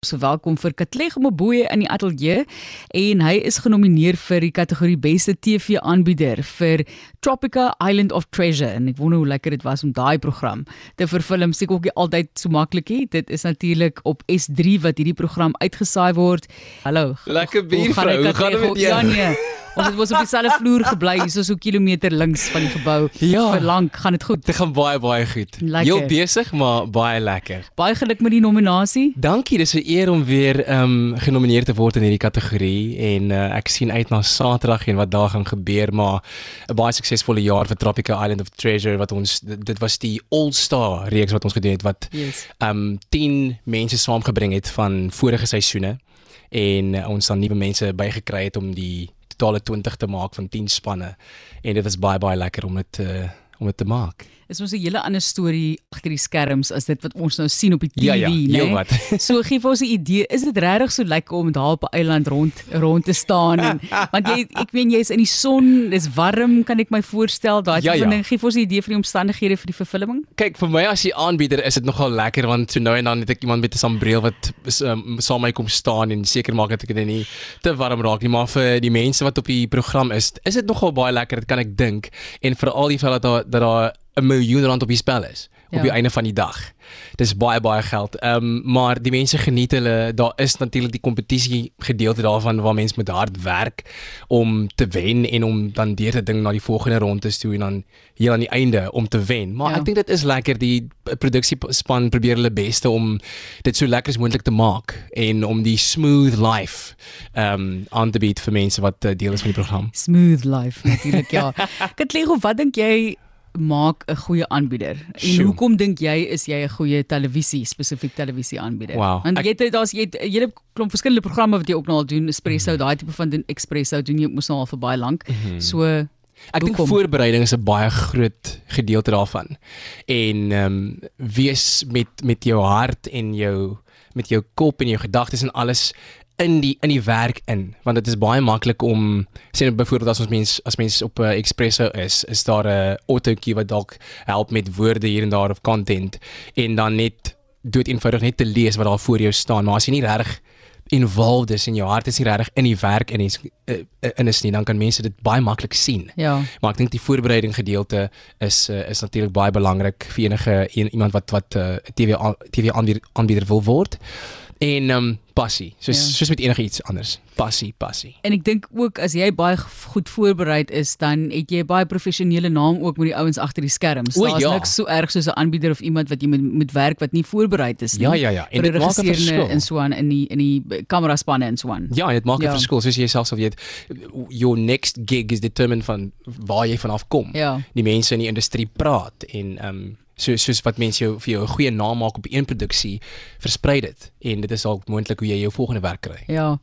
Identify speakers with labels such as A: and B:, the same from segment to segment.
A: So welkom vir Katlego Moboe in die ateljee en hy is genomineer vir die kategorie beste TV-aanbieder vir Tropica Island of Treasure en ek wonder hoe lekker dit was om daai program te vervilm. Seker ook nie altyd so maklik nie. Dit is natuurlik op S3 wat hierdie program uitgesaai word. Hallo.
B: Lekker buurvrou. Hoe gaan dit met jou?
A: Ja nee. Ons het mos op dieselfde vloer gebly hier so 'n kilometer links van die gebou.
B: Ja.
A: Vir lank gaan dit goed.
B: Dit gaan baie baie goed.
A: Lekker.
B: Heel besig, maar baie lekker.
A: Baie geluk met die nominasie.
B: Dankie, dis 'n eer om weer ehm um, genomineer te word in hierdie kategorie en uh, ek sien uit na Saterdag en wat daar gaan gebeur, maar 'n baie suksesvolle jaar vir Tropica Island of Treasure wat ons dit, dit was die All-Star reeks wat ons gedoen het wat
A: Yes.
B: ehm um, 10 mense saamgebring het van vorige seisoene en uh, ons dan nuwe mense bygekry het om die totale 20 te maak van 10 spanne. En dit was baie baie lekker om dit uh, om dit te maak.
A: Is mos 'n hele ander storie agter die skerms as dit wat ons nou sien op die TV,
B: Ja, ja,
A: né?
B: heelwat.
A: So gee vir ons 'n idee, is dit regtig so lekker om daar op 'n eiland rond rond te staan en want jy ek meen jy's in die son, dis warm, kan ek my voorstel, daai
B: Ja, ja.
A: ding. Gee vir ons 'n idee van die omstandighede vir die vervulling?
B: Kyk, vir my as die aanbieder is dit nogal lekker want so nou en dan het ek iemand met 'n sambreel wat um, saam my kom staan en seker maak dat ek dit nie te warm raak nie, maar vir die mense wat op die program is, is dit nogal baie lekker, dit kan ek dink. En veral die feit dat daar dat daar 'n miljoen rand op die spel is op
A: Ja.
B: die einde van die dag. Dis baie baie geld. Ehm um, maar die mense geniet hulle. Daar is natuurlik die kompetisie gedeelte daarvan waar mense met hard werk om te wen en om dan deur te ding na die volgende rondes toe en dan heel aan die einde om te wen. Maar
A: Ja.
B: ek dink dit is lekker die produksiespan probeer hulle beste om dit so lekker as moontlik te maak en om die smooth life ehm um, aan te bied vir mense wat uh, deel is van die program.
A: Smooth life natuurlik, ja. Katlego, wat dink jy maak 'n goeie aanbieder? En
B: Sjoe.
A: hoekom dink jy is jy 'n goeie televisie, spesifiek televisie aanbieder?
B: Wow.
A: Want jy het daar's jy het 'n hele klomp verskillende programme wat jy ook nou al doen, Espresso, daai tipe van doen Espresso doen jy mos nou al vir baie lank. So
B: Ek dink voorbereiding is 'n baie groot gedeelte daarvan. En ehm um, wees met met jou hart en jou met jou kop en jou gedagtes en alles in die in die werk in want dit is baie maklik om nou byvoorbeeld as ons mens as mens op 'n uh, espresso is is daar 'n autootjie wat dalk help met woorde hier en daar of content en dan net dood eenvoudig net te lees wat daar voor jou staan maar as jy nie regtig involved is en jou hart is nie regtig in die werk in is uh, in is nie dan kan mense dit baie maklik sien
A: ja.
B: maar ek dink die voorbereiding gedeelte is uh, is natuurlik baie belangrik vir enige een, iemand wat wat 'n uh, TV aan- TV aanbieder aanbieder wil word. En um, passie, soos
A: Ja.
B: ja. soos met enigiets anders. Passie, passie.
A: En ek dink ook as jy baie goed voorberei is, dan het jy 'n baie professionele naam ook met die ouens agter die skerms.
B: O,
A: Daar's
B: ja.
A: niks so erg soos 'n aanbieder of iemand wat jy moet moet werk wat nie voorberei is nie.
B: Ja, ja, ja. En dit maak 'n verskil.
A: en so aan in die in die kameraspanne en so aan.
B: Ja, dit maak 'n
A: Ja.
B: verskil soos jy self sal weet. Your next gig is determined van waar jy vanaf kom.
A: Ja.
B: Die mense in die industrie praat en um, so soos wat mense jou vir jou 'n goeie naam maak op een produksie, versprei dit en dit is dalk moontlik hoe jy jou volgende werk kry.
A: Ja.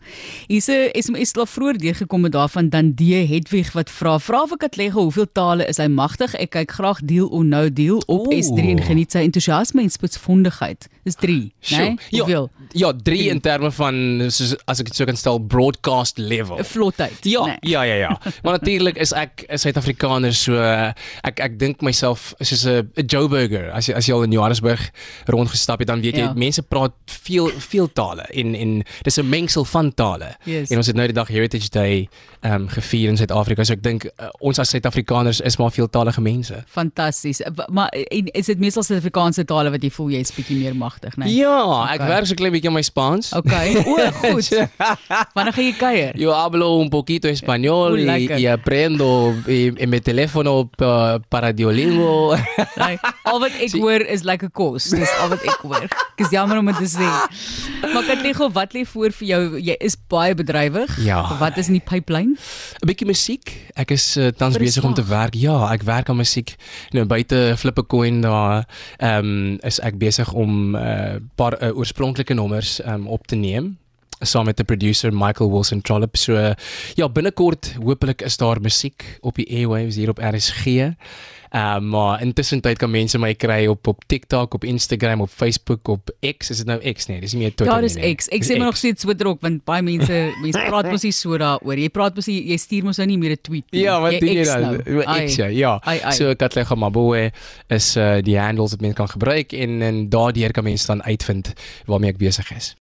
A: Hier's 'n SMS daar vroeër deurgekom met daarvan dan D Hedwig wat vra: "Vra vir Katlego hoeveel tale is hy magtig? Ek kyk graag deel or no deel op
B: Ooh.
A: S3 en geniet sy entoesiasme en spitsvondigheid." Dis 3, né? Nee?
B: Ja,
A: Hoeveel?
B: ja, 3 in terme van soos as ek dit so kan stel broadcast level.
A: 'n Vlotheid.
B: Ja,
A: né?
B: ja, ja, ja. Maar natuurlik is ek 'n Suid-Afrikaner so uh, ek ek dink myself soos 'n 'n Joe Burger. As jy al in Johannesburg rondgestap het, dan weet jy
A: Ja.
B: mense praat veel veel tale en en dis 'n mengsel van tale.
A: Yes.
B: En ons het nou die dag Heritage Day ehm um, gevier in Suid-Afrika. So ek dink uh, ons as Suid-Afrikaners is maar veeltalige mense.
A: Fantasties. Maar en is dit meestal Suid-Afrikaanse tale wat jy voel jy is bietjie meer magtig, né?
B: Ja, ek
A: Okay.
B: werk so klein bietjie aan my Spaans.
A: Okay. O, goed. Wanneer gaan jy kuier?
B: Yo hablo un poquito español y, aprendo y, en mi teléfono uh, para Duolingo.
A: Nee, al wat ek hoor is lekker kos. Dis al wat ek hoor. Ek is jammer om dit te sê. Maar Katlego, wat lê voor vir jou? Jy is baie bedrywig.
B: Ja.
A: Wat is in die pipeline?
B: 'n bietjie musiek. Ek is uh, tans besig om te werk. Ja, ek werk aan musiek. Nou buite Flippe Coin daar ehm um, is ek besig om 'n uh, paar uh, oorspronklike nommers ehm um, op te neem saam met 'n producer Michael Wilson Trollop. So ja, binnekort hopelik is daar musiek op die airwaves hier op RSG. Ehm um, maar intussen tyd kan mense my kry op op TikTok, op Instagram, op Facebook, op X. Is dit nou X nee? Dis nie meer Twitter
A: Ja, dis
B: nie. nee.
A: X. Ek
B: Dis
A: sê maar nog steeds Twitter ook want baie mense mense praat mos nie so daaroor. Jy praat mos jy stuur mos nou nie meer 'n tweet nie.
B: Ja, wat doen jy dan?
A: nou.
B: X ja, ja.
A: Ai, ai.
B: So Katlego Maboe is uh die handles wat mense kan gebruik en en daardeur kan mense dan uitvind waarmee ek besig is.